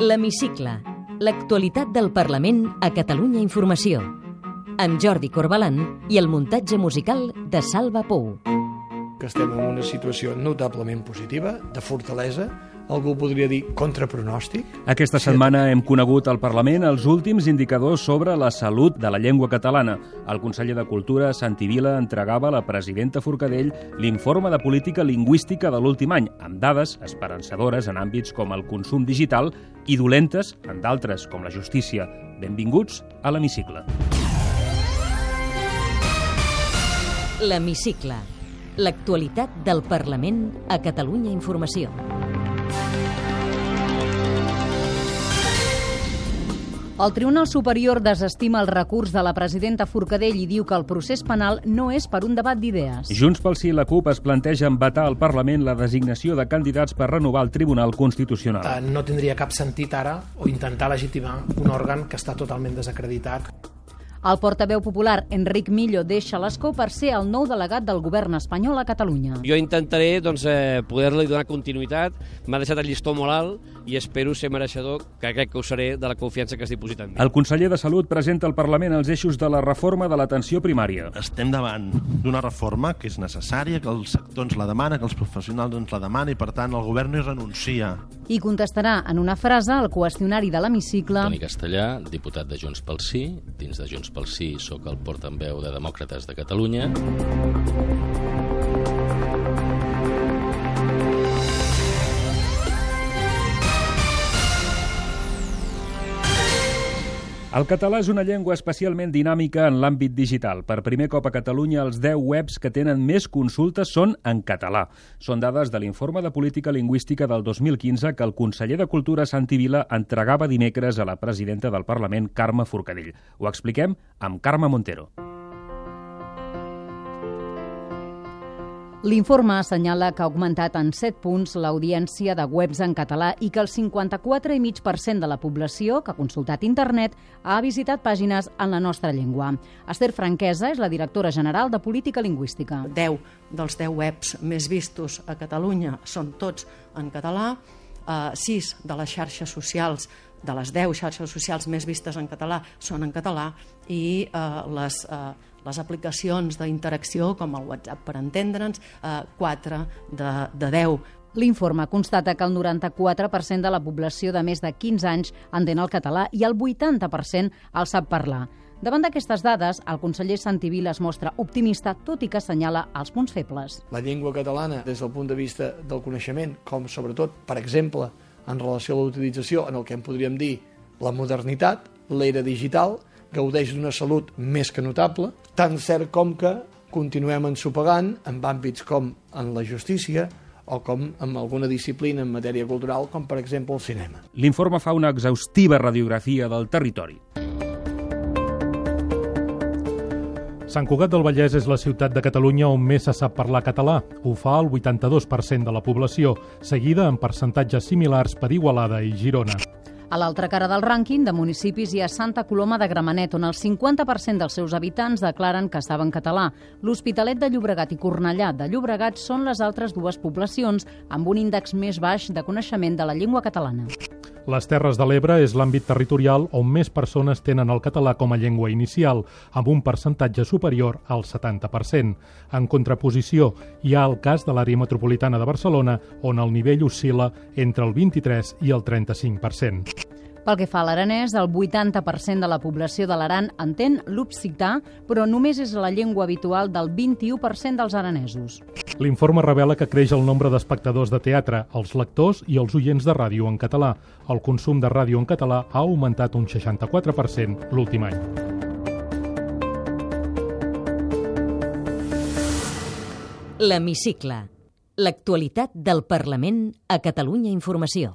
L'Hemicicle. L'actualitat del Parlament a Catalunya Informació. Amb Jordi Corbalan i el muntatge musical de Salva Pou. que estem en una situació notablement positiva, de fortalesa, algú podria dir contrapronòstic. Aquesta setmana hem conegut al Parlament els últims indicadors sobre la salut de la llengua catalana. El conseller de Cultura, Santi Vila, entregava a la presidenta Forcadell l'informe de política lingüística de l'últim any, amb dades esperançadores en àmbits com el consum digital i dolentes en d'altres, com la justícia. Benvinguts a l'Hemicicle. L'Hemicicle. L'actualitat del Parlament a Catalunya Informació. El Tribunal Superior desestima el recurs de la presidenta Forcadell i diu que el procés penal no és per un debat d'idees. Junts pel Sí i la CUP es plantegen vetar al Parlament la designació de candidats per renovar el Tribunal Constitucional. Eh, no tindria cap sentit ara o intentar legitimar un òrgan que està totalment desacreditat. El portaveu popular Enric Millo deixa l'escó per ser el nou delegat del govern espanyol a Catalunya. Jo intentaré doncs, eh, poder-li donar continuïtat. M'ha deixat el llistó molt alt i espero ser mereixedor, que crec que ho seré, de la confiança que es diposita en mi. El conseller de Salut presenta al Parlament els eixos de la reforma de l'atenció primària. estem davant d'una reforma que és necessària, que el sector ens la demana, que els professionals ens la demanen i, per tant, el govern no hi renuncia. I contestarà en una frase al qüestionari de l'hemicicle Toni Castellà, diputat de Junts pel Sí. Dins de Junts pel Sí sóc el portaveu de Demòcrates de Catalunya. El català és una llengua especialment dinàmica en l'àmbit digital. Per primer cop a Catalunya, els 10 webs que tenen més consultes són en català. Són dades de l'informe de política lingüística del 2015 que el conseller de Cultura, Santi Vila, entregava dimecres a la presidenta del Parlament, Carme Forcadell. Ho expliquem amb Carme Montero. L'informe assenyala que ha augmentat en 7 punts l'audiència de webs en català i que el 54,5% de la població que ha consultat internet ha visitat pàgines en la nostra llengua. Esther Franquesa és la directora general de Política Lingüística. 10 dels 10 webs més vistos a Catalunya són tots en català, eh, 6 de les xarxes socials de les 10 xarxes socials més vistes en català són en català i eh, les, eh, les aplicacions d'interacció com el WhatsApp per entendre'ns, eh, 4 de, de 10 L'informe constata que el 94% de la població de més de 15 anys entén el català i el 80% el sap parlar. Davant d'aquestes dades, el conseller Santi Vila es mostra optimista, tot i que assenyala els punts febles. La llengua catalana, des del punt de vista del coneixement, com sobretot, per exemple, en relació a la utilització en el que en podríem dir la modernitat, l'era digital, gaudeix d'una salut més que notable, tan cert com que continuem ensopegant en àmbits com en la justícia o com en alguna disciplina en matèria cultural, com per exemple el cinema. L'informe fa una exhaustiva radiografia del territori. Sant Cugat del Vallès és la ciutat de Catalunya on més se sap parlar català. Ho fa el 82% de la població, seguida en percentatges similars per Igualada i Girona. A l'altra cara del rànquing de municipis hi ha Santa Coloma de Gramenet, on el 50% dels seus habitants declaren que saben català. L'Hospitalet de Llobregat i Cornellà de Llobregat són les altres dues poblacions amb un índex més baix de coneixement de la llengua catalana. Les Terres de l'Ebre és l'àmbit territorial on més persones tenen el català com a llengua inicial, amb un percentatge superior al 70%. En contraposició, hi ha el cas de l'àrea metropolitana de Barcelona, on el nivell oscil·la entre el 23 i el 35%. Pel que fa a l'aranès, el 80% de la població de l'Aran entén l'occità, però només és la llengua habitual del 21% dels aranesos. L'informe revela que creix el nombre d'espectadors de teatre, els lectors i els oients de ràdio en català. El consum de ràdio en català ha augmentat un 64% l'últim any. L'Hemicicle. L'actualitat del Parlament a Catalunya Informació.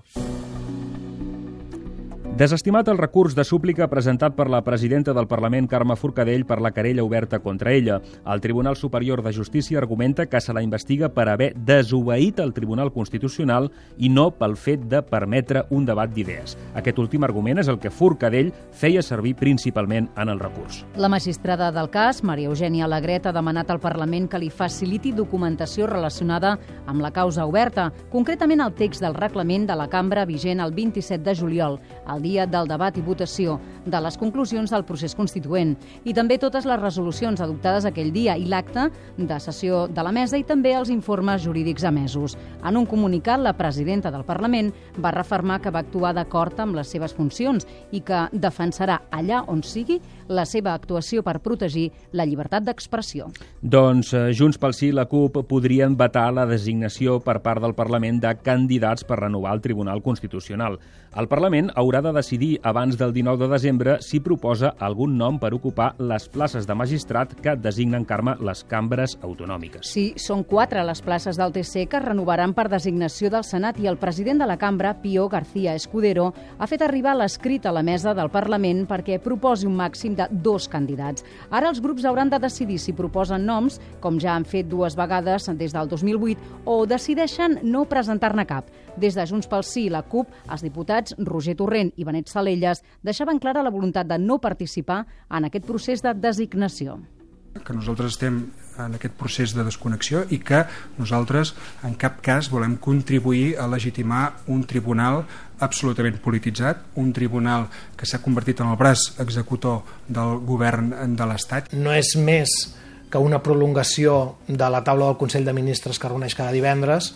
Desestimat el recurs de súplica presentat per la presidenta del Parlament, Carme Forcadell, per la querella oberta contra ella. El Tribunal Superior de Justícia argumenta que se la investiga per haver desobeït el Tribunal Constitucional i no pel fet de permetre un debat d'idees. Aquest últim argument és el que Forcadell feia servir principalment en el recurs. La magistrada del cas, Maria Eugènia Alegret, ha demanat al Parlament que li faciliti documentació relacionada amb la causa oberta, concretament el text del reglament de la cambra vigent el 27 de juliol, el el dia del debat i votació de les conclusions del procés constituent i també totes les resolucions adoptades aquell dia i l'acte de sessió de la mesa i també els informes jurídics emesos. En un comunicat, la presidenta del Parlament va refermar que va actuar d'acord amb les seves funcions i que defensarà allà on sigui la seva actuació per protegir la llibertat d'expressió. Doncs eh, Junts pel Sí i la CUP podrien vetar la designació per part del Parlament de candidats per renovar el Tribunal Constitucional. El Parlament haurà de decidir abans del 19 de desembre si proposa algun nom per ocupar les places de magistrat que designen Carme les cambres autonòmiques. Sí, són quatre les places del TC que es renovaran per designació del Senat i el president de la cambra, Pío García Escudero, ha fet arribar l'escrit a la mesa del Parlament perquè proposi un màxim de dos candidats. Ara els grups hauran de decidir si proposen noms, com ja han fet dues vegades des del 2008, o decideixen no presentar-ne cap. Des de Junts pel Sí i la CUP, els diputats Roger Torrent i Benet Salelles deixaven clara la voluntat de no participar en aquest procés de designació que nosaltres estem en aquest procés de desconnexió i que nosaltres en cap cas volem contribuir a legitimar un tribunal absolutament polititzat, un tribunal que s'ha convertit en el braç executor del govern de l'Estat. No és més que una prolongació de la taula del Consell de Ministres que reuneix cada divendres,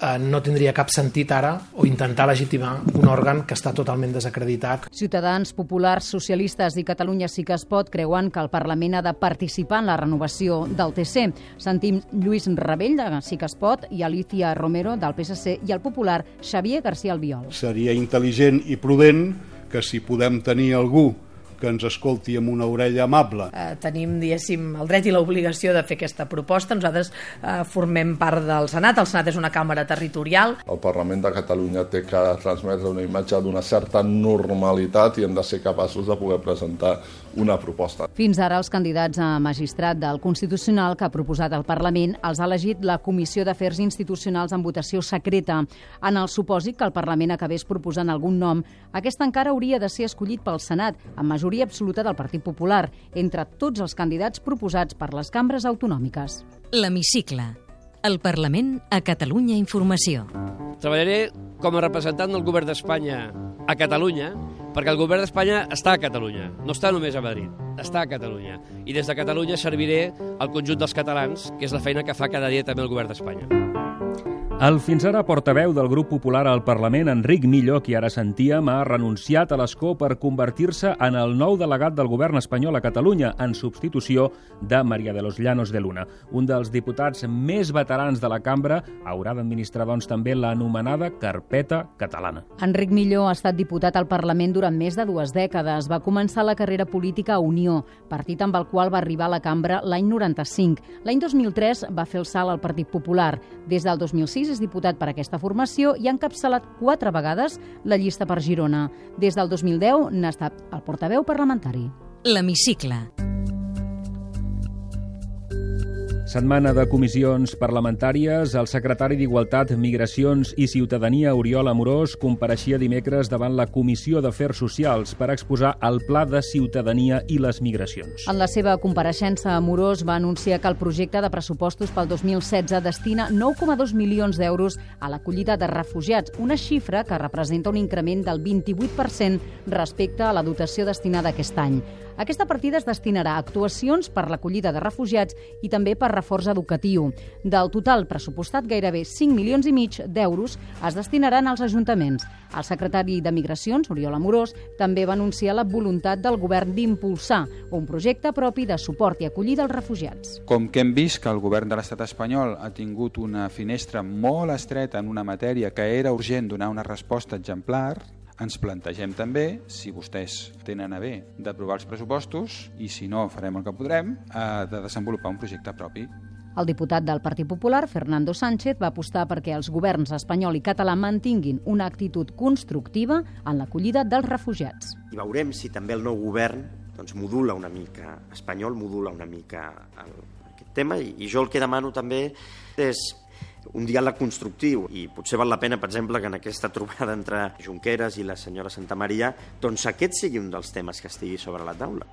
eh, no tindria cap sentit ara o intentar legitimar un òrgan que està totalment desacreditat. Ciutadans, populars, socialistes i Catalunya sí que es pot creuen que el Parlament ha de participar en la renovació del TC. Sentim Lluís Rebell de Sí que es pot i Alicia Romero del PSC i el popular Xavier García Albiol. Seria intel·ligent i prudent que si podem tenir algú que ens escolti amb una orella amable. Eh, tenim, diguéssim, el dret i l'obligació de fer aquesta proposta. Nosaltres eh, formem part del Senat. El Senat és una càmera territorial. El Parlament de Catalunya té que transmetre una imatge d'una certa normalitat i hem de ser capaços de poder presentar una proposta. Fins ara, els candidats a magistrat del Constitucional que ha proposat el Parlament els ha elegit la Comissió d'Afers Institucionals en votació secreta. En el supòsit que el Parlament acabés proposant algun nom, aquest encara hauria de ser escollit pel Senat, amb majoria majoria absoluta del Partit Popular, entre tots els candidats proposats per les cambres autonòmiques. L'Hemicicle. El Parlament a Catalunya Informació. Treballaré com a representant del govern d'Espanya a Catalunya, perquè el govern d'Espanya està a Catalunya, no està només a Madrid, està a Catalunya. I des de Catalunya serviré al conjunt dels catalans, que és la feina que fa cada dia també el govern d'Espanya. El fins ara portaveu del grup popular al Parlament, Enric Millo, qui ara sentíem, ha renunciat a l'escó per convertir-se en el nou delegat del govern espanyol a Catalunya, en substitució de Maria de los Llanos de Luna. Un dels diputats més veterans de la cambra haurà d'administrar, doncs, també l'anomenada carpeta catalana. Enric Millo ha estat diputat al Parlament durant més de dues dècades. Va començar la carrera política a Unió, partit amb el qual va arribar a la cambra l'any 95. L'any 2003 va fer el salt al Partit Popular. Des del 2006 és diputat per aquesta formació i ha encapçalat quatre vegades la llista per Girona. Des del 2010 n'ha estat el portaveu parlamentari. L'Hemicicle. Setmana de comissions parlamentàries. El secretari d'Igualtat, Migracions i Ciutadania, Oriol Amorós, compareixia dimecres davant la Comissió d'Afers Socials per exposar el Pla de Ciutadania i les Migracions. En la seva compareixença, Amorós va anunciar que el projecte de pressupostos pel 2016 destina 9,2 milions d'euros a l'acollida de refugiats, una xifra que representa un increment del 28% respecte a la dotació destinada aquest any. Aquesta partida es destinarà a actuacions per l'acollida de refugiats i també per reforç educatiu. Del total pressupostat, gairebé 5 milions i mig d'euros es destinaran als ajuntaments. El secretari de Migracions, Oriol Amorós, també va anunciar la voluntat del govern d'impulsar un projecte propi de suport i acollida als refugiats. Com que hem vist que el govern de l'estat espanyol ha tingut una finestra molt estreta en una matèria que era urgent donar una resposta exemplar, ens plantegem també, si vostès tenen a bé d'aprovar els pressupostos, i si no farem el que podrem, eh, de desenvolupar un projecte propi El diputat del Partit Popular, Fernando Sánchez, va apostar perquè els governs espanyol i català mantinguin una actitud constructiva en l'acollida dels refugiats. I veurem si també el nou govern doncs, modula una mica, espanyol modula una mica el, aquest tema i, i jo el que demano també és un diàleg constructiu i potser val la pena, per exemple, que en aquesta trobada entre Junqueras i la senyora Santa Maria doncs aquest sigui un dels temes que estigui sobre la taula.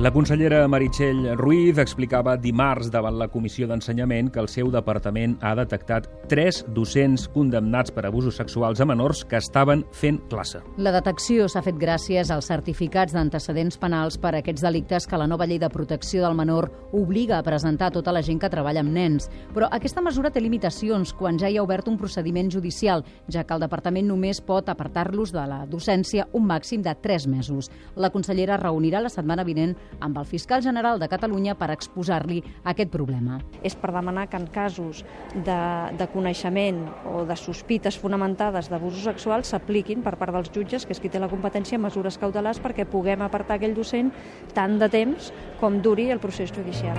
La consellera Meritxell Ruiz explicava dimarts davant la Comissió d'Ensenyament que el seu departament ha detectat tres docents condemnats per abusos sexuals a menors que estaven fent classe. La detecció s'ha fet gràcies als certificats d'antecedents penals per a aquests delictes que la nova llei de protecció del menor obliga a presentar a tota la gent que treballa amb nens. Però aquesta mesura té limitacions quan ja hi ha obert un procediment judicial, ja que el departament només pot apartar-los de la docència un màxim de tres mesos. La consellera reunirà la setmana vinent amb el fiscal general de Catalunya per exposar-li aquest problema. És per demanar que en casos de, de coneixement o de sospites fonamentades d'abusos sexuals s'apliquin per part dels jutges, que és qui té la competència, mesures cautelars perquè puguem apartar aquell docent tant de temps com duri el procés judicial.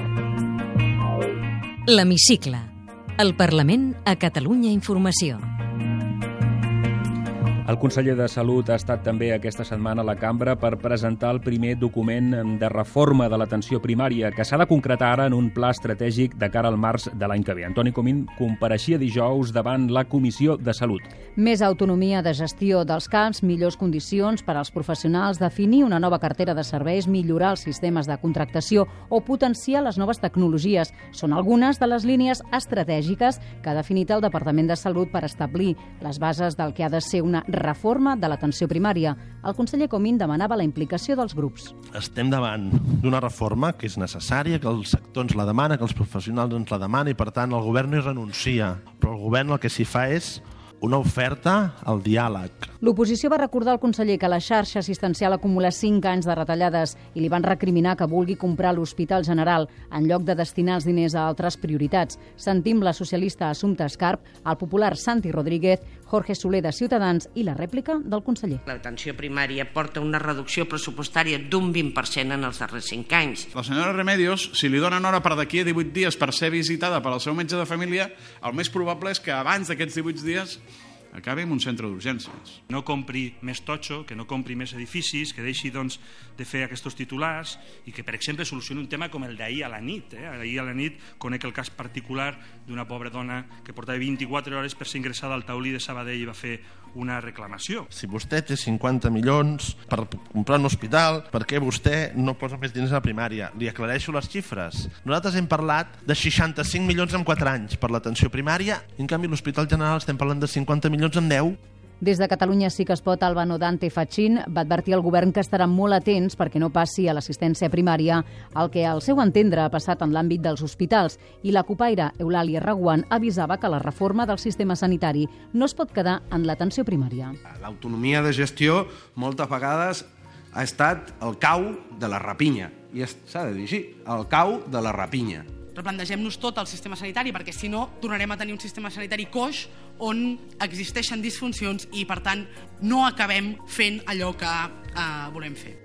L'Hemicicle. El Parlament a Catalunya Informació. El conseller de Salut ha estat també aquesta setmana a la cambra per presentar el primer document de reforma de l'atenció primària que s'ha de concretar ara en un pla estratègic de cara al març de l'any que ve. Antoni Comín compareixia dijous davant la Comissió de Salut. Més autonomia de gestió dels camps, millors condicions per als professionals, definir una nova cartera de serveis, millorar els sistemes de contractació o potenciar les noves tecnologies són algunes de les línies estratègiques que ha definit el Departament de Salut per establir les bases del que ha de ser una reforma de l'atenció primària. El conseller Comín demanava la implicació dels grups. Estem davant d'una reforma que és necessària, que el sector ens la demana, que els professionals ens la demanen i, per tant, el govern no hi renuncia. Però el govern el que s'hi fa és una oferta al diàleg. L'oposició va recordar al conseller que la xarxa assistencial acumula 5 anys de retallades i li van recriminar que vulgui comprar l'Hospital General en lloc de destinar els diners a altres prioritats. Sentim la socialista Assumpta Escarp, el popular Santi Rodríguez, Jorge Soler de Ciutadans i la rèplica del conseller. L'atenció primària porta una reducció pressupostària d'un 20% en els darrers 5 anys. La senyora Remedios, si li donen hora per d'aquí a 18 dies per ser visitada per al seu metge de família, el més probable és que abans d'aquests 18 dies acabi en un centre d'urgències. No compri més totxo, que no compri més edificis, que deixi doncs, de fer aquests titulars i que, per exemple, solucioni un tema com el d'ahir a la nit. Eh? Ahir a la nit conec el cas particular d'una pobra dona que portava 24 hores per ser ingressada al taulí de Sabadell i va fer una reclamació. Si vostè té 50 milions per comprar un hospital, per què vostè no posa més diners a la primària? Li aclareixo les xifres. Nosaltres hem parlat de 65 milions en 4 anys per l'atenció primària, en canvi l'Hospital General estem parlant de 50 milions en 10. Des de Catalunya sí que es pot, Albano Dante Fachin. Va advertir al govern que estaran molt atents perquè no passi a l'assistència primària el que al seu entendre ha passat en l'àmbit dels hospitals. I la copaire Eulàlia Raguant avisava que la reforma del sistema sanitari no es pot quedar en l'atenció primària. L'autonomia de gestió moltes vegades ha estat el cau de la rapinya. I s'ha de dir així, el cau de la rapinya replantegem-nos tot el sistema sanitari perquè si no tornarem a tenir un sistema sanitari coix on existeixen disfuncions i per tant no acabem fent allò que eh, volem fer.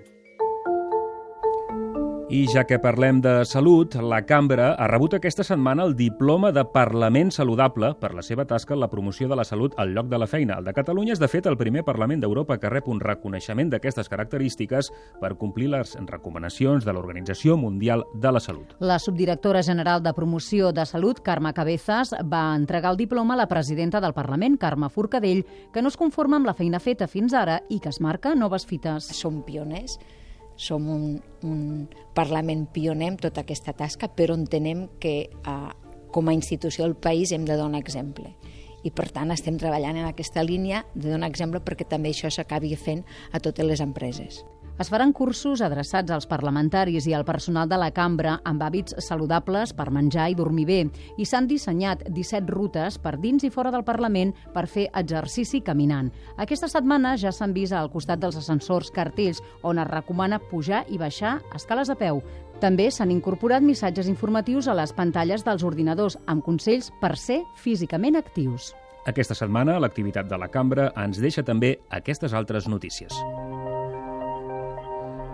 I ja que parlem de salut, la Cambra ha rebut aquesta setmana el diploma de Parlament Saludable per la seva tasca en la promoció de la salut al lloc de la feina. El de Catalunya és, de fet, el primer Parlament d'Europa que rep un reconeixement d'aquestes característiques per complir les recomanacions de l'Organització Mundial de la Salut. La subdirectora general de Promoció de Salut, Carme Cabezas, va entregar el diploma a la presidenta del Parlament, Carme Forcadell, que no es conforma amb la feina feta fins ara i que es marca noves fites. Som pioners som un, un Parlament pioner en tota aquesta tasca, però entenem que eh, com a institució del país hem de donar exemple. I per tant estem treballant en aquesta línia de donar exemple perquè també això s'acabi fent a totes les empreses. Es faran cursos adreçats als parlamentaris i al personal de la cambra amb hàbits saludables per menjar i dormir bé i s'han dissenyat 17 rutes per dins i fora del Parlament per fer exercici caminant. Aquesta setmana ja s'han vist al costat dels ascensors cartells on es recomana pujar i baixar escales a peu. També s'han incorporat missatges informatius a les pantalles dels ordinadors amb consells per ser físicament actius. Aquesta setmana l'activitat de la cambra ens deixa també aquestes altres notícies.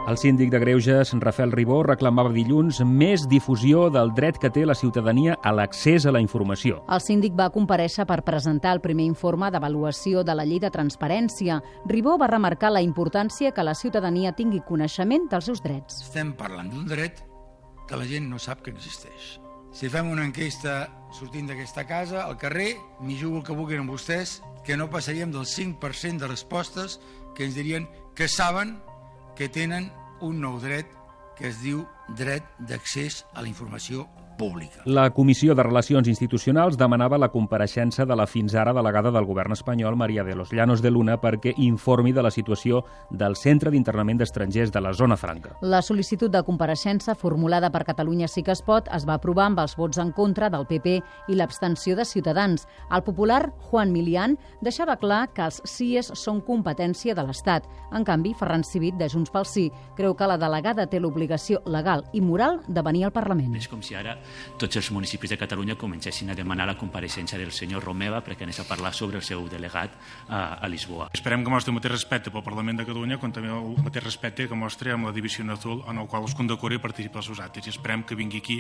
El síndic de Greuges, Rafael Ribó, reclamava dilluns més difusió del dret que té la ciutadania a l'accés a la informació. El síndic va compareixer per presentar el primer informe d'avaluació de la llei de transparència. Ribó va remarcar la importància que la ciutadania tingui coneixement dels seus drets. Estem parlant d'un dret que la gent no sap que existeix. Si fem una enquesta sortint d'aquesta casa, al carrer, m'hi jugo el que vulguin amb vostès, que no passaríem del 5% de respostes que ens dirien que saben que tenen un nou dret que es diu dret d'accés a la informació pública. La Comissió de Relacions Institucionals demanava la compareixença de la fins ara delegada del govern espanyol, Maria de los Llanos de Luna, perquè informi de la situació del Centre d'Internament d'Estrangers de la Zona Franca. La sol·licitud de compareixença formulada per Catalunya Sí que es pot es va aprovar amb els vots en contra del PP i l'abstenció de Ciutadans. El popular Juan Milian deixava clar que els CIES són competència de l'Estat. En canvi, Ferran Civit, de Junts pel Sí, creu que la delegada té l'obligació legal i moral de venir al Parlament. És com si ara tots els municipis de Catalunya comencessin a demanar la compareixença del senyor Romeva perquè anés a parlar sobre el seu delegat a, a Lisboa. Esperem que mostri el mateix respecte pel Parlament de Catalunya com també el mateix respecte que mostri amb la Divisió Azul en el qual es condecora i participa als seus actes i esperem que vingui aquí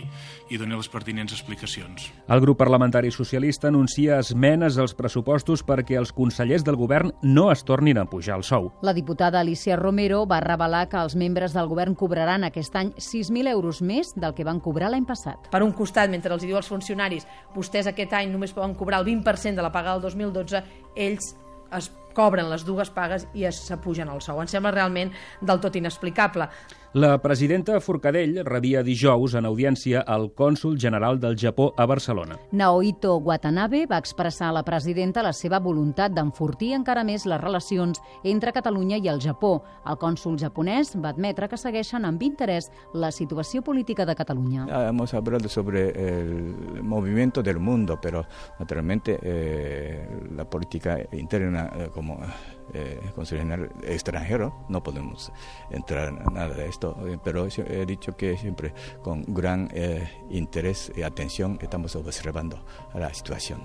i doni les pertinents explicacions. El grup parlamentari socialista anuncia esmenes als pressupostos perquè els consellers del govern no es tornin a pujar el sou. La diputada Alicia Romero va revelar que els membres del govern cobraran aquest any 6.000 euros més del que van cobrar l'any passat. Per un costat, mentre els diu als funcionaris vostès aquest any només poden cobrar el 20% de la paga del 2012, ells es cobren les dues pagues i s'apugen el sou. Em sembla realment del tot inexplicable. La presidenta Forcadell rebia dijous en audiència el cònsul general del Japó a Barcelona. Naohito Watanabe va expressar a la presidenta la seva voluntat d'enfortir encara més les relacions entre Catalunya i el Japó. El cònsul japonès va admetre que segueixen amb interès la situació política de Catalunya. Hemos hablado sobre el movimiento del mundo, pero naturalmente eh, la política interna eh, como eh, General extranjero, no podemos entrar en nada de esto, pero he dicho que siempre con gran eh, interés y atención estamos observando la situación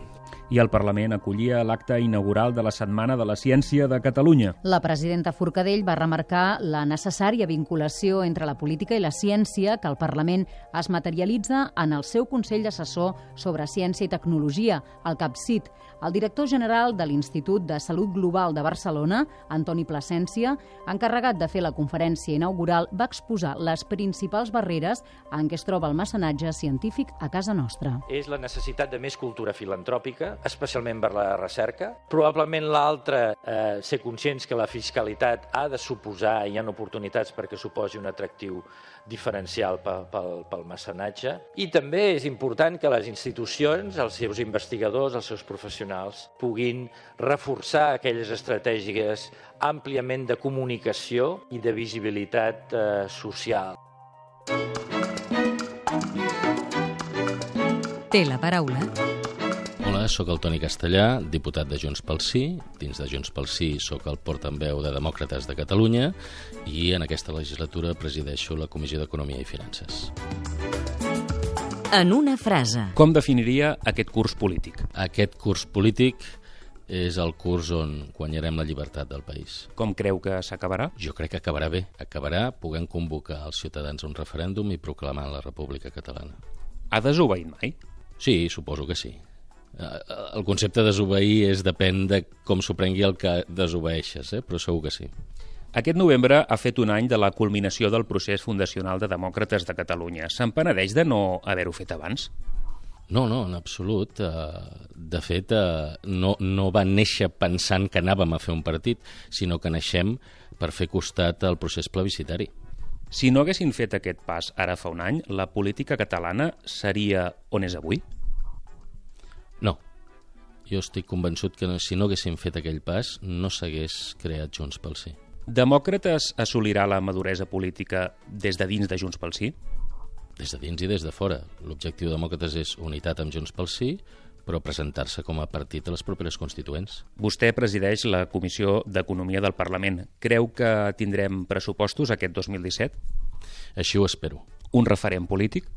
i el Parlament acollia l'acte inaugural de la Setmana de la Ciència de Catalunya. La presidenta Forcadell va remarcar la necessària vinculació entre la política i la ciència que el Parlament es materialitza en el seu Consell Assessor sobre Ciència i Tecnologia, el CAPCIT. El director general de l'Institut de Salut Global de Barcelona, Antoni Plasència, encarregat de fer la conferència inaugural, va exposar les principals barreres en què es troba el mecenatge científic a casa nostra. És la necessitat de més cultura filantròpica, especialment per la recerca. Probablement l'altre, eh, ser conscients que la fiscalitat ha de suposar, hi ha oportunitats perquè suposi un atractiu diferencial pel, pel, pel mecenatge. I també és important que les institucions, els seus investigadors, els seus professionals, puguin reforçar aquelles estratègies àmpliament de comunicació i de visibilitat eh, social. Té la paraula Hola, sóc el Toni Castellà, diputat de Junts pel Sí. Dins de Junts pel Sí sóc el portaveu de Demòcrates de Catalunya i en aquesta legislatura presideixo la Comissió d'Economia i Finances. En una frase. Com definiria aquest curs polític? Aquest curs polític és el curs on guanyarem la llibertat del país. Com creu que s'acabarà? Jo crec que acabarà bé. Acabarà podent convocar els ciutadans a un referèndum i proclamar la República Catalana. Ha desobeït mai? Sí, suposo que sí. El concepte desobeir és depèn de com s'ho prengui el que desobeeixes, eh? però segur que sí. Aquest novembre ha fet un any de la culminació del procés fundacional de Demòcrates de Catalunya. Se'n penedeix de no haver-ho fet abans? No, no, en absolut. De fet, no, no va néixer pensant que anàvem a fer un partit, sinó que naixem per fer costat al procés plebiscitari. Si no haguessin fet aquest pas ara fa un any, la política catalana seria on és avui? No. Jo estic convençut que si no haguéssim fet aquell pas, no s'hagués creat Junts pel Sí. Demòcrates assolirà la maduresa política des de dins de Junts pel Sí? Des de dins i des de fora. L'objectiu de Demòcrates és unitat amb Junts pel Sí, però presentar-se com a partit a les properes constituents. Vostè presideix la Comissió d'Economia del Parlament. Creu que tindrem pressupostos aquest 2017? Així ho espero. Un referent polític?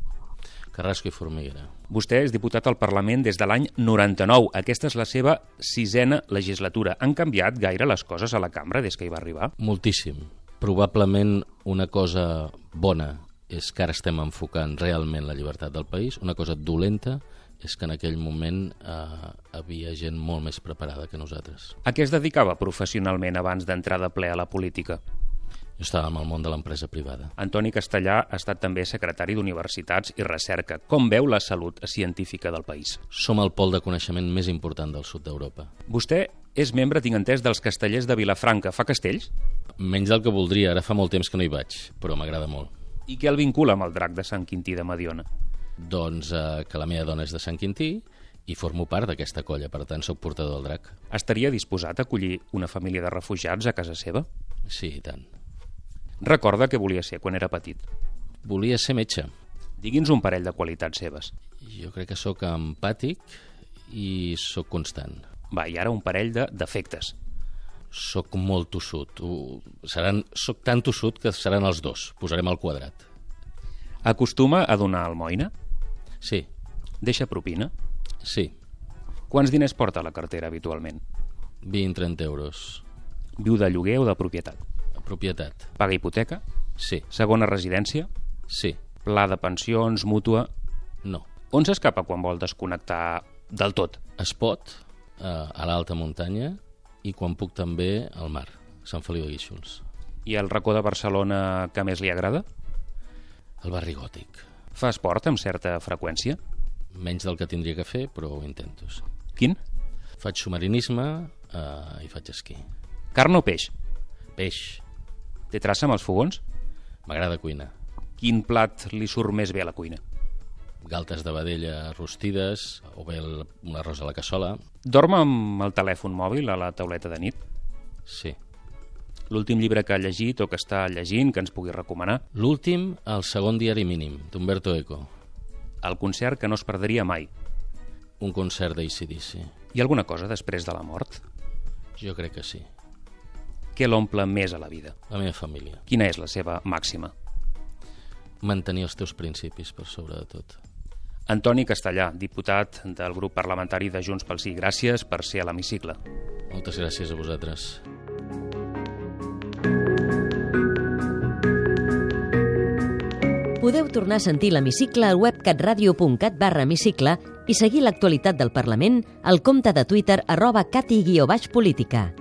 Carrasco i Formiguera. Vostè és diputat al Parlament des de l'any 99. Aquesta és la seva sisena legislatura. Han canviat gaire les coses a la cambra des que hi va arribar? Moltíssim. Probablement una cosa bona és que ara estem enfocant realment la llibertat del país. Una cosa dolenta és que en aquell moment eh, havia gent molt més preparada que nosaltres. A què es dedicava professionalment abans d'entrar de ple a la política? Jo estava en el món de l'empresa privada. Antoni Castellà ha estat també secretari d'Universitats i Recerca. Com veu la salut científica del país? Som el pol de coneixement més important del sud d'Europa. Vostè és membre, tinc entès, dels castellers de Vilafranca. Fa castells? Menys del que voldria, ara fa molt temps que no hi vaig, però m'agrada molt. I què el vincula amb el drac de Sant Quintí de Mediona? Doncs eh, que la meva dona és de Sant Quintí i formo part d'aquesta colla, per tant sóc portador del drac. Estaria disposat a acollir una família de refugiats a casa seva? Sí, i tant. Recorda què volia ser quan era petit. Volia ser metge. Digui'ns un parell de qualitats seves. Jo crec que sóc empàtic i sóc constant. Va, i ara un parell de defectes. Soc molt tossut. Seran... Soc tan tossut que seran els dos. Posarem al quadrat. Acostuma a donar almoina? Sí. Deixa propina? Sí. Quants diners porta a la cartera habitualment? 20-30 euros. Viu de lloguer o de propietat? Propietat. Paga hipoteca? Sí. Segona residència? Sí. Pla de pensions, mútua? No. On s'escapa quan vol desconnectar del tot? Es pot, eh, a l'alta muntanya, i quan puc també al mar, Sant Feliu de Guíxols. I el racó de Barcelona que més li agrada? El barri gòtic. Fa esport amb certa freqüència? Menys del que tindria que fer, però ho intento. Sí. Quin? Faig submarinisme eh, i faig esquí. Carn o peix? Peix. Té traça amb els fogons? M'agrada cuinar. Quin plat li surt més bé a la cuina? Galtes de vedella rostides o bé un arròs a la cassola. Dorm amb el telèfon mòbil a la tauleta de nit? Sí. L'últim llibre que ha llegit o que està llegint que ens pugui recomanar? L'últim, el segon diari mínim, d'Umberto Eco. El concert que no es perdria mai? Un concert d'ACDC. Hi ha alguna cosa després de la mort? Jo crec que sí. Què l'omple més a la vida? La meva família. Quina és la seva màxima? Mantenir els teus principis per sobre de tot. Antoni Castellà, diputat del grup parlamentari de Junts pel Sí. Gràcies per ser a l'hemicicle. Moltes gràcies a vosaltres. Podeu tornar a sentir l'hemicicle al web catradio.cat barra hemicicle i seguir l'actualitat del Parlament al compte de Twitter arroba cati-política.